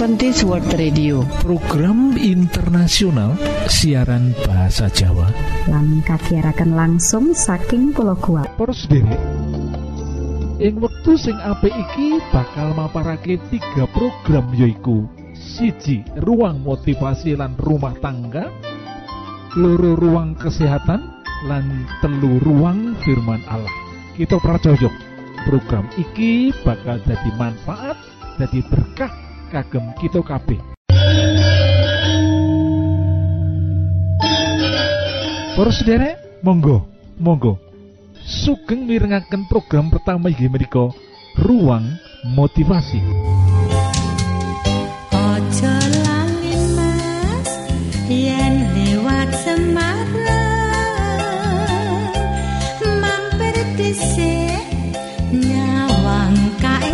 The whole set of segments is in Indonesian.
Adventist World Radio. Program internasional siaran bahasa Jawa. Lan kagiatan langsung saking pulau kuat sendiri ing wektu sing apik iki bakal maparake tiga program yoiku siji ruang motivasi lan rumah tangga. Loro ruang kesehatan. Lan telu ruang firman Allah. Kita percaya program iki bakal jadi manfaat jadi berkah kagem kita kabeh Para sederek, monggo, monggo. Sugeng mirengaken program pertama inggih menika Ruang Motivasi. Ojo lali mas yen lewat Semarang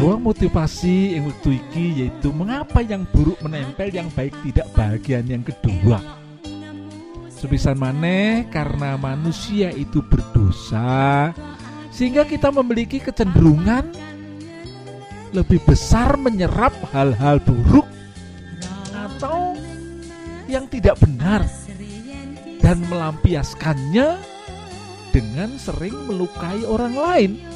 Ruang motivasi yang waktu iki yaitu mengapa yang buruk menempel yang baik tidak bagian yang kedua. Sepisan maneh karena manusia itu berdosa sehingga kita memiliki kecenderungan lebih besar menyerap hal-hal buruk atau yang tidak benar dan melampiaskannya dengan sering melukai orang lain.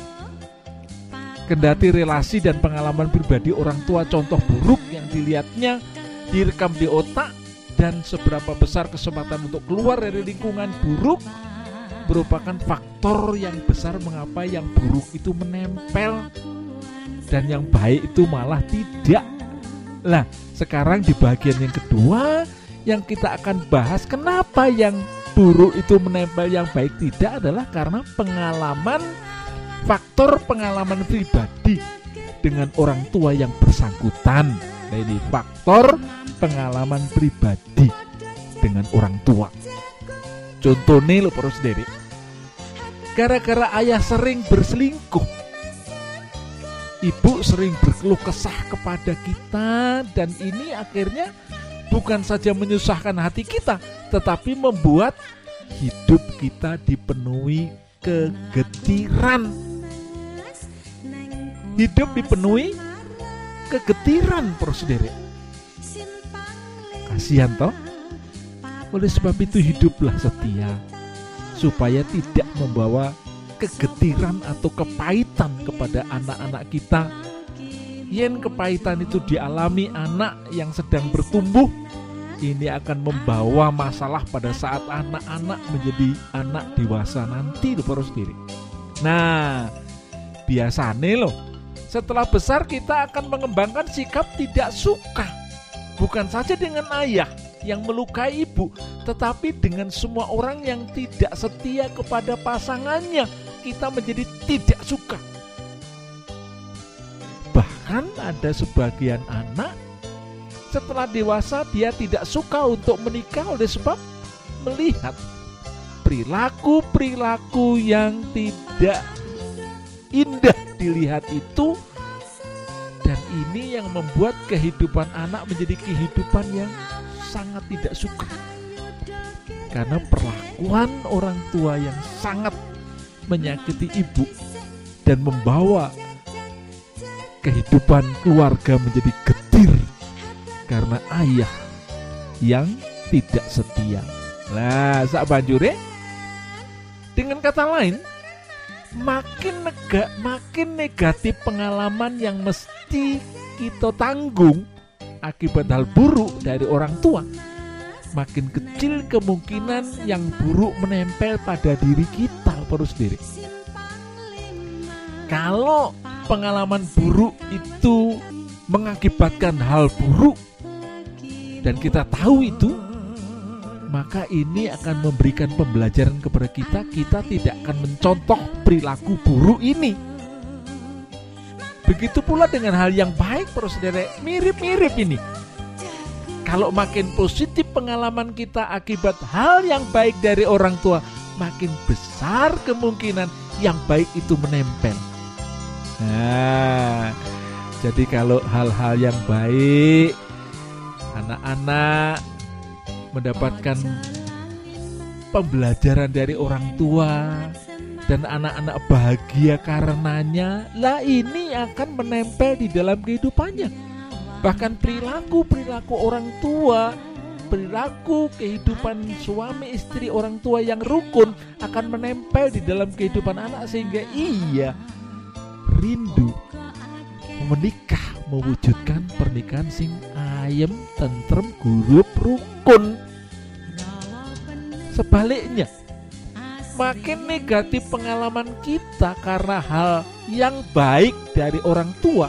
Kendati relasi dan pengalaman pribadi orang tua contoh buruk yang dilihatnya direkam di otak dan seberapa besar kesempatan untuk keluar dari lingkungan buruk merupakan faktor yang besar mengapa yang buruk itu menempel dan yang baik itu malah tidak. Nah, sekarang di bagian yang kedua yang kita akan bahas kenapa yang buruk itu menempel yang baik tidak adalah karena pengalaman faktor pengalaman pribadi dengan orang tua yang bersangkutan. Nah, ini faktor pengalaman pribadi dengan orang tua. Contohnya lo perlu sendiri. Gara-gara ayah sering berselingkuh. Ibu sering berkeluh kesah kepada kita dan ini akhirnya bukan saja menyusahkan hati kita, tetapi membuat hidup kita dipenuhi kegetiran. Hidup dipenuhi kegetiran, prosedere. Kasihan toh? Oleh sebab itu hiduplah setia supaya tidak membawa kegetiran atau kepahitan kepada anak-anak kita. Yen kepahitan itu dialami anak yang sedang bertumbuh, ini akan membawa masalah pada saat anak-anak menjadi anak dewasa nanti loh para. Nah, biasanya loh, setelah besar kita akan mengembangkan sikap tidak suka. Bukan saja dengan ayah yang melukai ibu, tetapi dengan semua orang yang tidak setia kepada pasangannya, kita menjadi tidak suka. Bahkan ada sebagian anak setelah dewasa dia tidak suka untuk menikah oleh sebab melihat perilaku-perilaku yang tidak indah dilihat itu dan ini yang membuat kehidupan anak menjadi kehidupan yang sangat tidak suka karena perlakuan orang tua yang sangat menyakiti ibu dan membawa kehidupan keluarga menjadi getir karena ayah yang tidak setia. Nah, sak banjure dengan kata lain makin nega, makin negatif pengalaman yang mesti kita tanggung akibat hal buruk dari orang tua. Makin kecil kemungkinan yang buruk menempel pada diri kita perlu sendiri. Kalau pengalaman buruk itu mengakibatkan hal buruk dan kita tahu itu maka ini akan memberikan pembelajaran kepada kita kita tidak akan mencontoh perilaku buruk ini. Begitu pula dengan hal yang baik saudara mirip-mirip ini. Kalau makin positif pengalaman kita akibat hal yang baik dari orang tua makin besar kemungkinan yang baik itu menempel. Nah, jadi kalau hal-hal yang baik, anak-anak mendapatkan pembelajaran dari orang tua dan anak-anak bahagia karenanya, lah ini akan menempel di dalam kehidupannya. bahkan perilaku-perilaku orang tua perilaku kehidupan suami istri orang tua yang rukun akan menempel di dalam kehidupan anak sehingga iya rindu menikah mewujudkan pernikahan sing ayem tentrem gurup rukun sebaliknya makin negatif pengalaman kita karena hal yang baik dari orang tua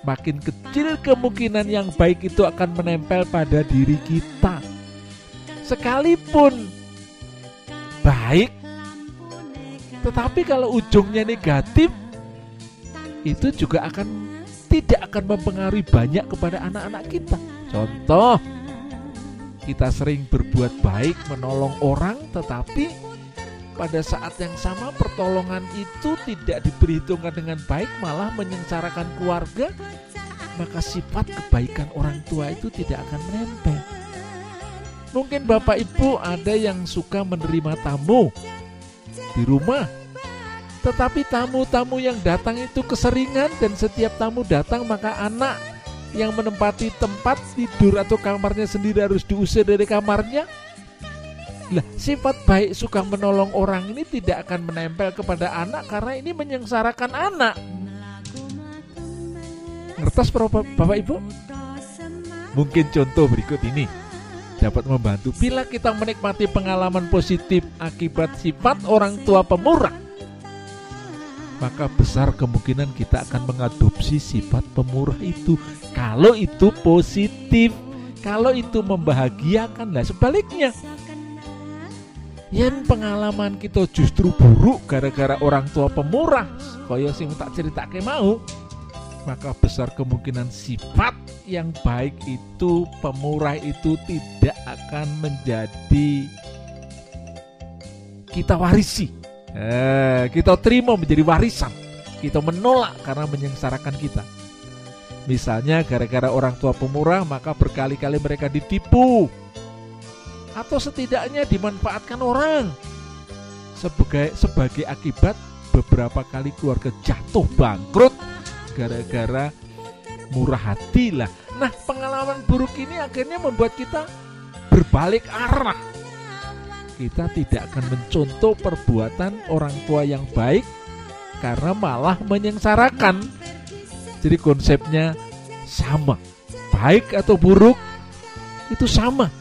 makin kecil kemungkinan yang baik itu akan menempel pada diri kita. Sekalipun baik, tetapi kalau ujungnya negatif, itu juga akan tidak akan mempengaruhi banyak kepada anak-anak kita. Contoh, kita sering berbuat baik menolong orang, tetapi pada saat yang sama pertolongan itu tidak diperhitungkan dengan baik malah menyengsarakan keluarga maka sifat kebaikan orang tua itu tidak akan menempel mungkin bapak ibu ada yang suka menerima tamu di rumah tetapi tamu-tamu yang datang itu keseringan dan setiap tamu datang maka anak yang menempati tempat tidur atau kamarnya sendiri harus diusir dari kamarnya lah, sifat baik suka menolong orang ini tidak akan menempel kepada anak karena ini menyengsarakan anak. Ngertos Bapak, Bapak Ibu? Mungkin contoh berikut ini dapat membantu bila kita menikmati pengalaman positif akibat sifat orang tua pemurah. Maka besar kemungkinan kita akan mengadopsi sifat pemurah itu kalau itu positif, kalau itu membahagiakan. Lah sebaliknya, yen pengalaman kita justru buruk gara-gara orang tua pemurah kaya sing tak ceritake mau maka besar kemungkinan sifat yang baik itu pemurah itu tidak akan menjadi kita warisi eh, kita terima menjadi warisan kita menolak karena menyengsarakan kita misalnya gara-gara orang tua pemurah maka berkali-kali mereka ditipu atau setidaknya dimanfaatkan orang sebagai sebagai akibat beberapa kali keluarga jatuh bangkrut gara-gara murah hati lah. Nah pengalaman buruk ini akhirnya membuat kita berbalik arah. Kita tidak akan mencontoh perbuatan orang tua yang baik karena malah menyengsarakan. Jadi konsepnya sama, baik atau buruk itu sama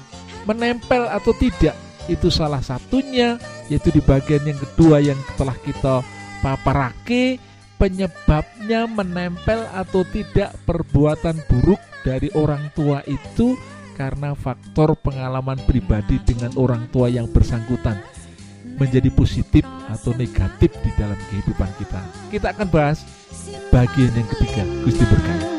menempel atau tidak itu salah satunya yaitu di bagian yang kedua yang telah kita paparake penyebabnya menempel atau tidak perbuatan buruk dari orang tua itu karena faktor pengalaman pribadi dengan orang tua yang bersangkutan menjadi positif atau negatif di dalam kehidupan kita. Kita akan bahas bagian yang ketiga. Gusti berkati.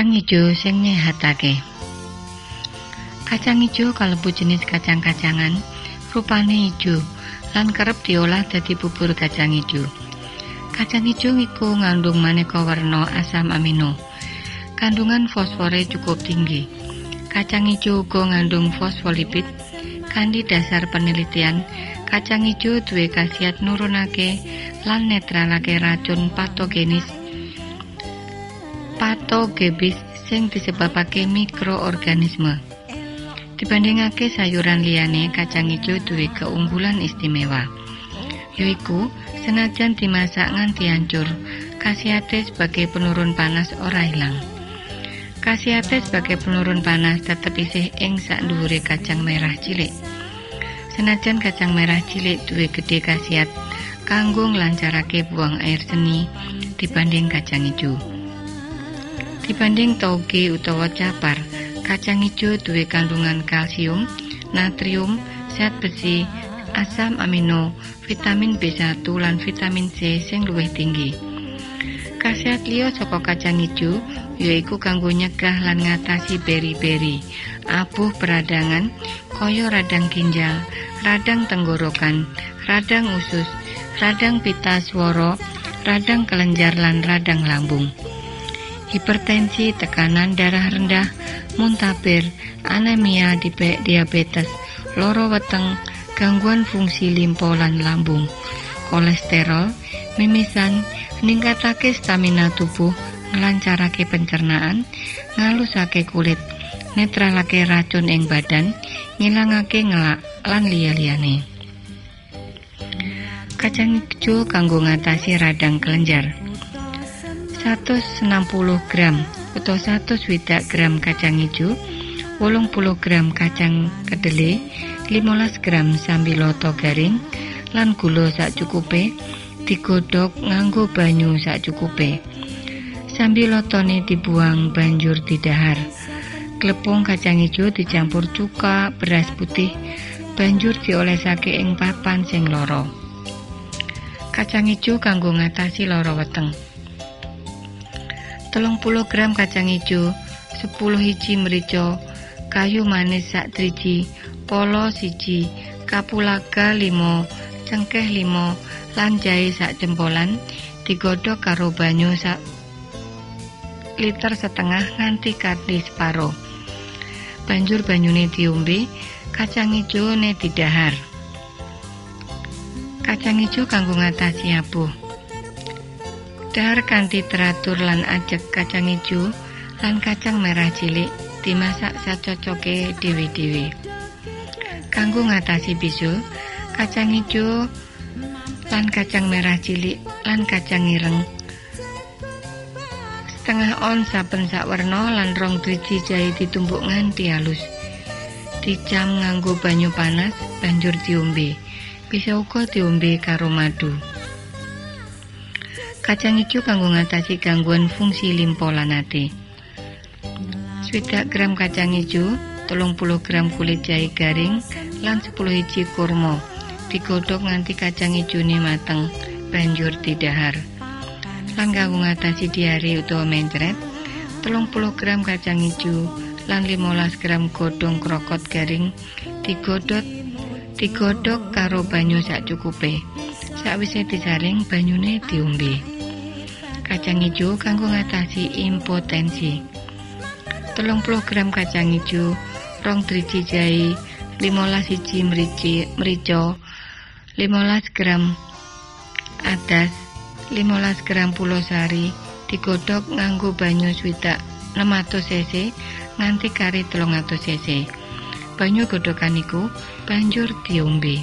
Kacang ijo sing nyehatake. Kacang ijo kalebu jenis kacang-kacangan, rupane ijo lan kerep diolah dadi bubur kacang ijo. Kacang ijo iku ngandung maneka warna asam amino. Kandungan fosfore cukup tinggi. Kacang ijo uga ngandung fosfolipid Kanthi dasar penelitian, kacang ijo duwe khasiat nurunake lan netralake racun patogenis patogebis sing disebabake mikroorganisme. Dibandingake sayuran liyane, kacang ijo duwe keunggulan istimewa. Yaiku, senajan dimasak nganti hancur, khasiate sebagai penurun panas ora ilang. Khasiate sebagai penurun panas tetep isih ing sak dhuwure kacang merah cilik. Senajan kacang merah cilik duwe gede khasiat kanggo nglancarake buang air seni dibanding kacang ijo. Dibanding toge utawa capar, kacang ijo duwe kandungan kalsium, natrium, zat besi, asam amino, vitamin B1 lan vitamin C sing luwih tinggi. Khasiat liya saka kacang ijo yaiku kanggo nyegah lan ngatasi beri-beri, abuh peradangan, kaya radang ginjal, radang tenggorokan, radang usus, radang pita swara, radang kelenjar lan radang lambung. Hipertensi, tekanan darah rendah, muntaber, anemia, diabetes, loro weteng, gangguan fungsi limpo lan lambung, kolesterol, mimisan, ningkatake stamina tubuh, nglancarake pencernaan, ngalusake kulit, netralake racun ing badan, ngilangake ngelak lan liya-liyane. Kacang ijo kanggo ngatasi radang kelenjar. 160 gram atau 100 swidak gram kacang ijo, 80 gram kacang kedele, 15 gram sambiloto garing, lan gula sak cukupe, digodhog nganggo banyu sak cukupe. Sambilotone dibuang banjur didahar. Klepung kacang ijo dicampur cuka, beras putih, banjur diolesake ing papan sing loro. Kacang ijo kanggo ngatasi loro weteng. 30 gram kacang ijo, 10 hiji merica, kayu manis sak driji, polo siji, kapulaga 5, cengkeh 5, lan jahe sak jempolan digodhog karo banyu sak liter setengah nganti kanthi separo. Banjur banyune diombe, kacang ijo ne didahar. Kacang ijo kanggo ngatasi abuh. Dahar kanthi teratur lan ajeg kacang ijo lan kacang merah cilik dimasak sacocoke dhewe-dhewe. Kanggo ngatasi bisul, kacang ijo lan kacang merah cilik lan kacang ireng. Setengah on saben sak werna lan rong driji jahe ditumbuk nganti halus. Dicam nganggo banyu panas banjur diombe. Bisa uga diombe karo madu kacang ijo kanggo ngatasi gangguan fungsi limpo lan ati. Swidak gram kacang ijo 30 gram kulit jahe garing lan 10 hiji kurma. Digodhog nganti kacang ijone mateng banjur didahar. Lan kanggo ngatasi diare utawa mencret 30 gram kacang ijo lan 15 gram godhong krokot garing digodhog digodhog karo banyu sak cukupe. Sakwise disaring banyune diombe kacang ijo kanggo ngatasi impotensi. 30 gram kacang ijo rong driji jahe 15 siji merici merica 15 gram adas 15 gram pulo sari digodhog nganggo banyu swidak 600 cc nganti kari 300 cc. Banyu godhogan iku banjur diombe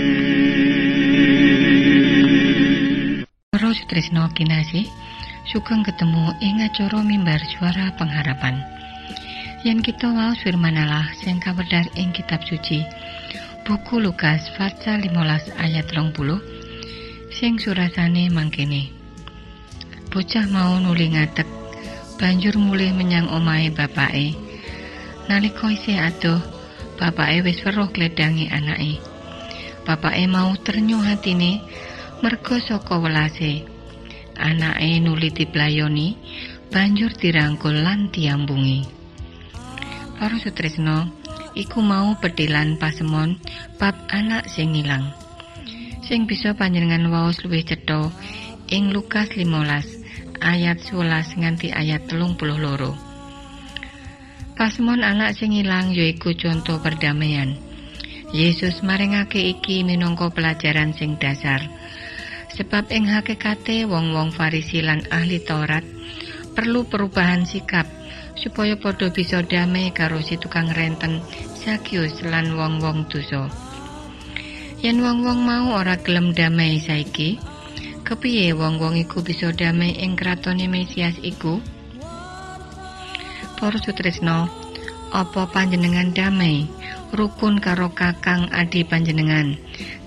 Para Sutrisno kinasih, sugeng ketemu ing acara mimbar suara pengharapan. Yen kita wau firman Allah sing kawedhar ing kitab suci. Buku Lukas pasal 15 ayat 20 sing surasane mangkene. Bocah mau nuli ngadeg banjur mulih menyang omahe bapake. Nalika isih adoh, bapake wis weruh gledangi anake. Bapake mau ternyuh hatine merga saka welase. Anake nuli diplayoni, banjur dirangkul lan diambungi. Para Sutrisno, iku mau petilan pasemon bab anak sing ilang. Sing bisa panjenengan waos luwih cetha ing Lukas 15 ayat 11 nganti ayat 32. Pasemon anak sing ilang yaiku contoh perdamaian. Yesus maringake iki minangka pelajaran sing dasar. Sebab ing hakikate wong-wong Farisi lan ahli Taurat perlu perubahan sikap supaya padha bisa damai karo si tukang renten Sakius lan wong-wong dosa. Yen wong-wong mau ora gelem damai saiki, kepiye wong-wong iku bisa damai ing kratone Mesias iku? Para Sutrisno, apa panjenengan damai rukun karo kakang adi panjenengan,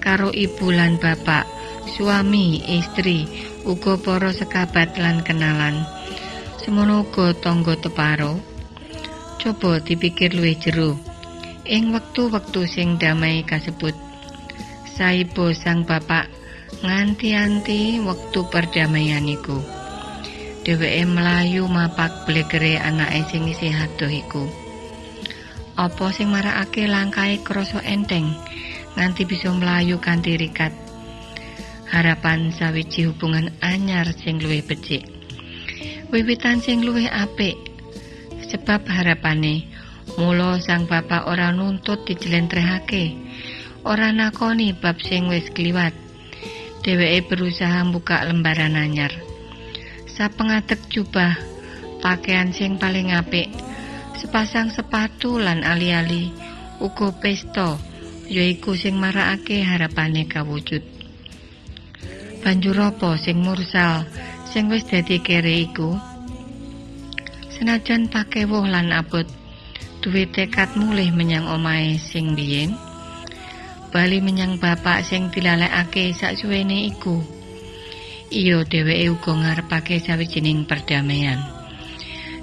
karo ibu lan bapak, suami, istri, uga para sekabat lan kenalan. Semono uga tangga teparo. Coba dipikir luwih jero. Ing wektu-wektu sing damai kasebut, saibo sang bapak nganti-anti wektu perdamaian iku. Dheweke mlayu mapak blegere anake sing isih adoh iku. Apa sing marakake langkahe krasa enteng nganti bisa mlayu kanthi rikat. Harapan sawiji hubungan anyar sing luwih becik. Wiwitan sing luwih apik. Sebab harapane mula sang bapak ora nuntut dijelentrehake ora nakoni bab sing wis kliwat. Dheweke berusaha buka lembaran anyar. Sapengadeg jubah pakaian sing paling apik sepasang sepatu lan ali-ali uga pesta yaiku sing marakake harapane kawujud banjur apa sing mursal sing wis dadi kere iku? Senajan pakewuh lan abot duwe tekad mulih menyang omahe sing biyen. Bali menyang bapak sing dilalekake saksuwene iku. Iya dheweke uga ngarepake sawijining perdamaian.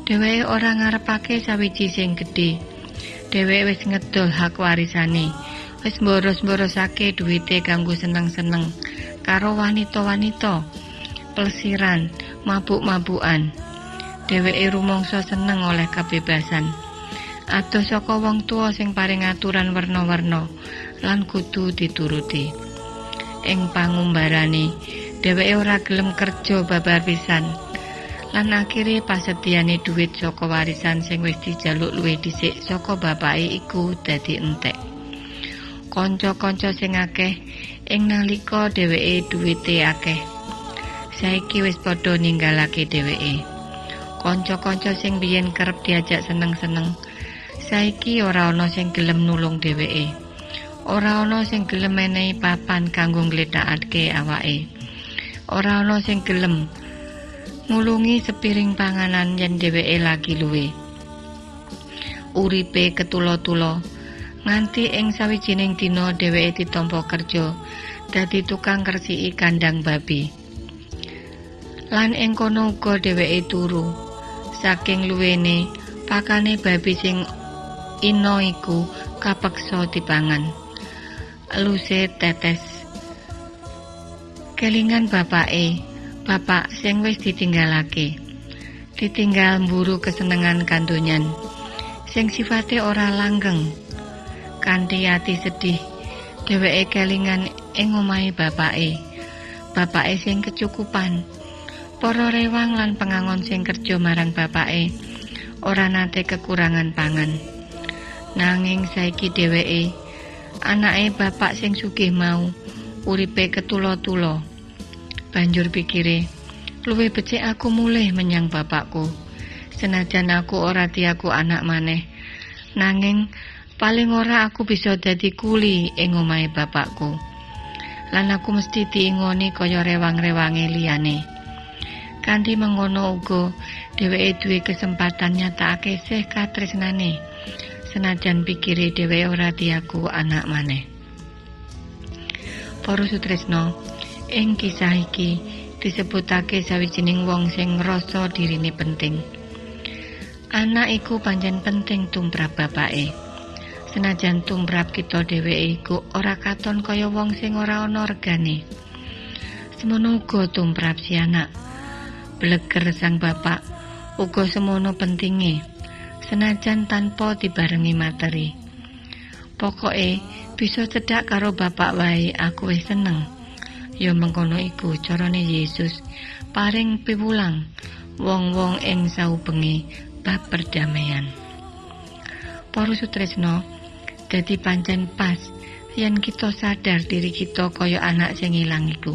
Dheweke ora ngarepake sawiji sing gedhe. Dheweke wis ngedol hak warisane wis mboros-mborosake duwite kanggo seneng-seneng karo wanita-wanita. Plesiran mabuk-mabukan. Dheweke rumangsa seneng oleh kebebasan. Adoh saka wong tua sing paring aturan werna-werna lan kudu dituruti. Ing pangumbarane dheweke ora gelem kerja babar pisan. Lan akhire pasedyane dhuwit saka warisan sing wis dijaluk luwih dhisik saka bapake iku dadi entek. Kanca-kanca sing akeh ing nalika dheweke duwite akeh saiki wis padha ninggalake dheweke. Kanca-kanca sing biyen kerep diajak seneng-seneng saiki ora ana sing gelem nulung dheweke. Ora ana sing gelem menehi papan kanggo ngledakake awake. Ora ana sing gelem ngulungi sepiring panganan yen dheweke lagi luwe. Uripe ketula-tula nganti ing sawijining dina dheweke ditampa kerja dadi tukang kresiki kandang babi. Lan ing kono uga dheweke turu. Saking luwene, pakane babi sing ino iku kapeksa dipangan. Luse tetes. Kelingan bapake, bapak sing wis ditinggalake. Ditinggal mburu kesenengan kandonyan. Sing sifate ora langgeng. Kanthi ati sedih, dheweke kelingan ing omahe bapake. Bapake sing kecukupan. Para rewang lan pengangon sing kerja marang bapake ora nate kekurangan pangan. Nanging saiki dheweke anake bapak sing sugih mau uripe ketulo-tulo. Banjur pikire, luwih becik aku mulih menyang bapakku. Senajan aku ora diaku anak maneh, nanging paling ora aku bisa dadi kuli ing omahe bapakku. Lan aku mesti diingoni kaya rewang-rewange liyane. Kanthi mengono uga dheweke duwe kesempatan nyatakake sih katresnane. Senajan pikire dheweke ora diaku anak maneh. Para sutresno, ing kisah iki disebutake sawijining wong sing ngrasa dirine penting. Anak iku pancen penting tumrap bapake. Senajan tumrap kita dheweke iku ora katon kaya wong sing ora ana regane. Semono uga tumrap si anak. Bleger sang bapak uga semono pentinge. Senajan tanpa dibarengi materi. Pokoke bisa cedhak karo bapak wae aku wis seneng. Ya mengkono iku carane Yesus paring piwulang wong-wong ing saubenge bab perdamaian. Para sutresno, dadi pancen pas yen kita sadar diri kita kaya anak sing ilang iku.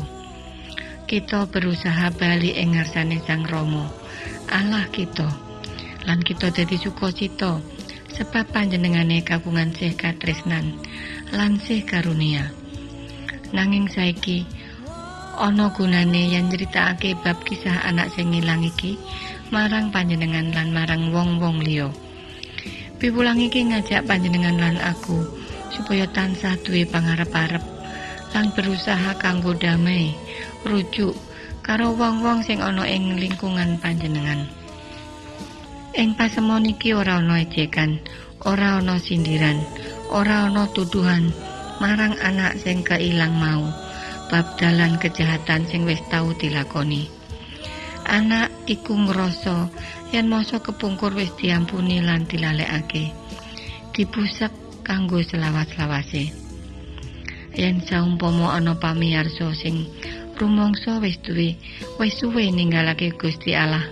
Kita berusaha bali ing ngarsane Sang Rama, Allah kita. Lan kita dadi sukacita sebab panjenengane kagungan sih katresnan lan sih karunia. Nanging saiki ana gunane yen nyritakake bab kisah anak sing ilang iki marang panjenengan lan marang wong-wong liya. Piwulang iki ngajak panjenengan lan aku supaya tansah duwe pangarep-arep lan berusaha kanggo damai, rujuk karo wong-wong sing ana ing lingkungan panjenengan. Ing pasemon iki ora ana ejekan, ora ana sindiran, ora ana tuduhan marang anak sing keilang mau. bab dalan kejahatan sing wis tau dilakoni. Anak iku ngrasa yen masa kepungkur wis diampuni lan dilalekake. Dibusek kanggo selawas-lawase. Yen saumpama ana pamirsa sing rumangsa wis duwe wis suwe ninggalake Gusti Allah.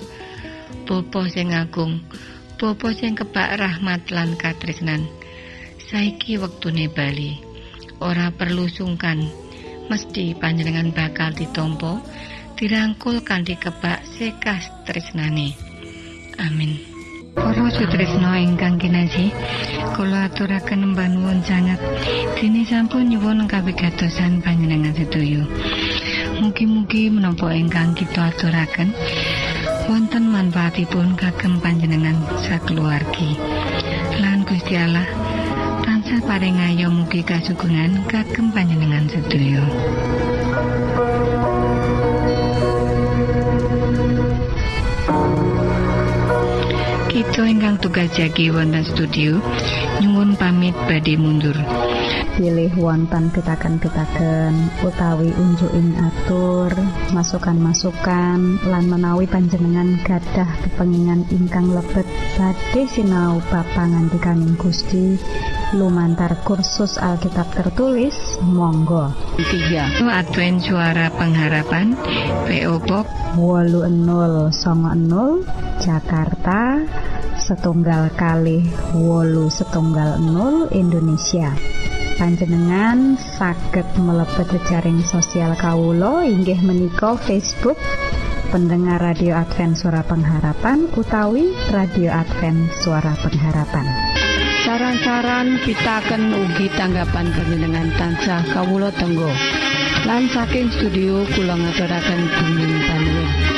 Bapa sing agung, Bapa sing kebak rahmat lan katresnan. Saiki wektune bali. Ora perlu sungkan. mesti panjenengan bakal ditompo dirangkul kanthi kebak sekas tresnane amin Para sutresno ingkang kinasih, kula aturaken mbanuwun sanget dene sampun nyuwun kawigatosan panjenengan sedaya. Mugi-mugi menapa ingkang kita aturaken wonten manfaatipun kagem panjenengan sakeluargi. Lan Gusti Allah tansah paring ayo mugi kasugengan kagem panjenengan sedaya. Kita ingkang tugas jagi wonten studio nyuwun pamit badhe mundur. pilih wonten pitaken-pitaken utawi unjuking atur masukan-masukan lan menawi panjenengan gadah kepengingan ingkang lebet badhe sinau bab pangantikaning Gusti lumantar kursus Alkitab tertulis Monggo 3. Advent Suara Pengharapan PO Box 80 Jakarta setunggal kali wolu setunggal 0 Indonesia. Panjenengan saged mlebet jejaring sosial kawulo inggih menika Facebook pendengar radio Advent suara pengharapan utawi radio Advent suara pengharapan. Saran-saran pitaken ugi tanggapan panjenengan tansah kawulo tenggo. Lan saking studio kula ngaturaken panuwun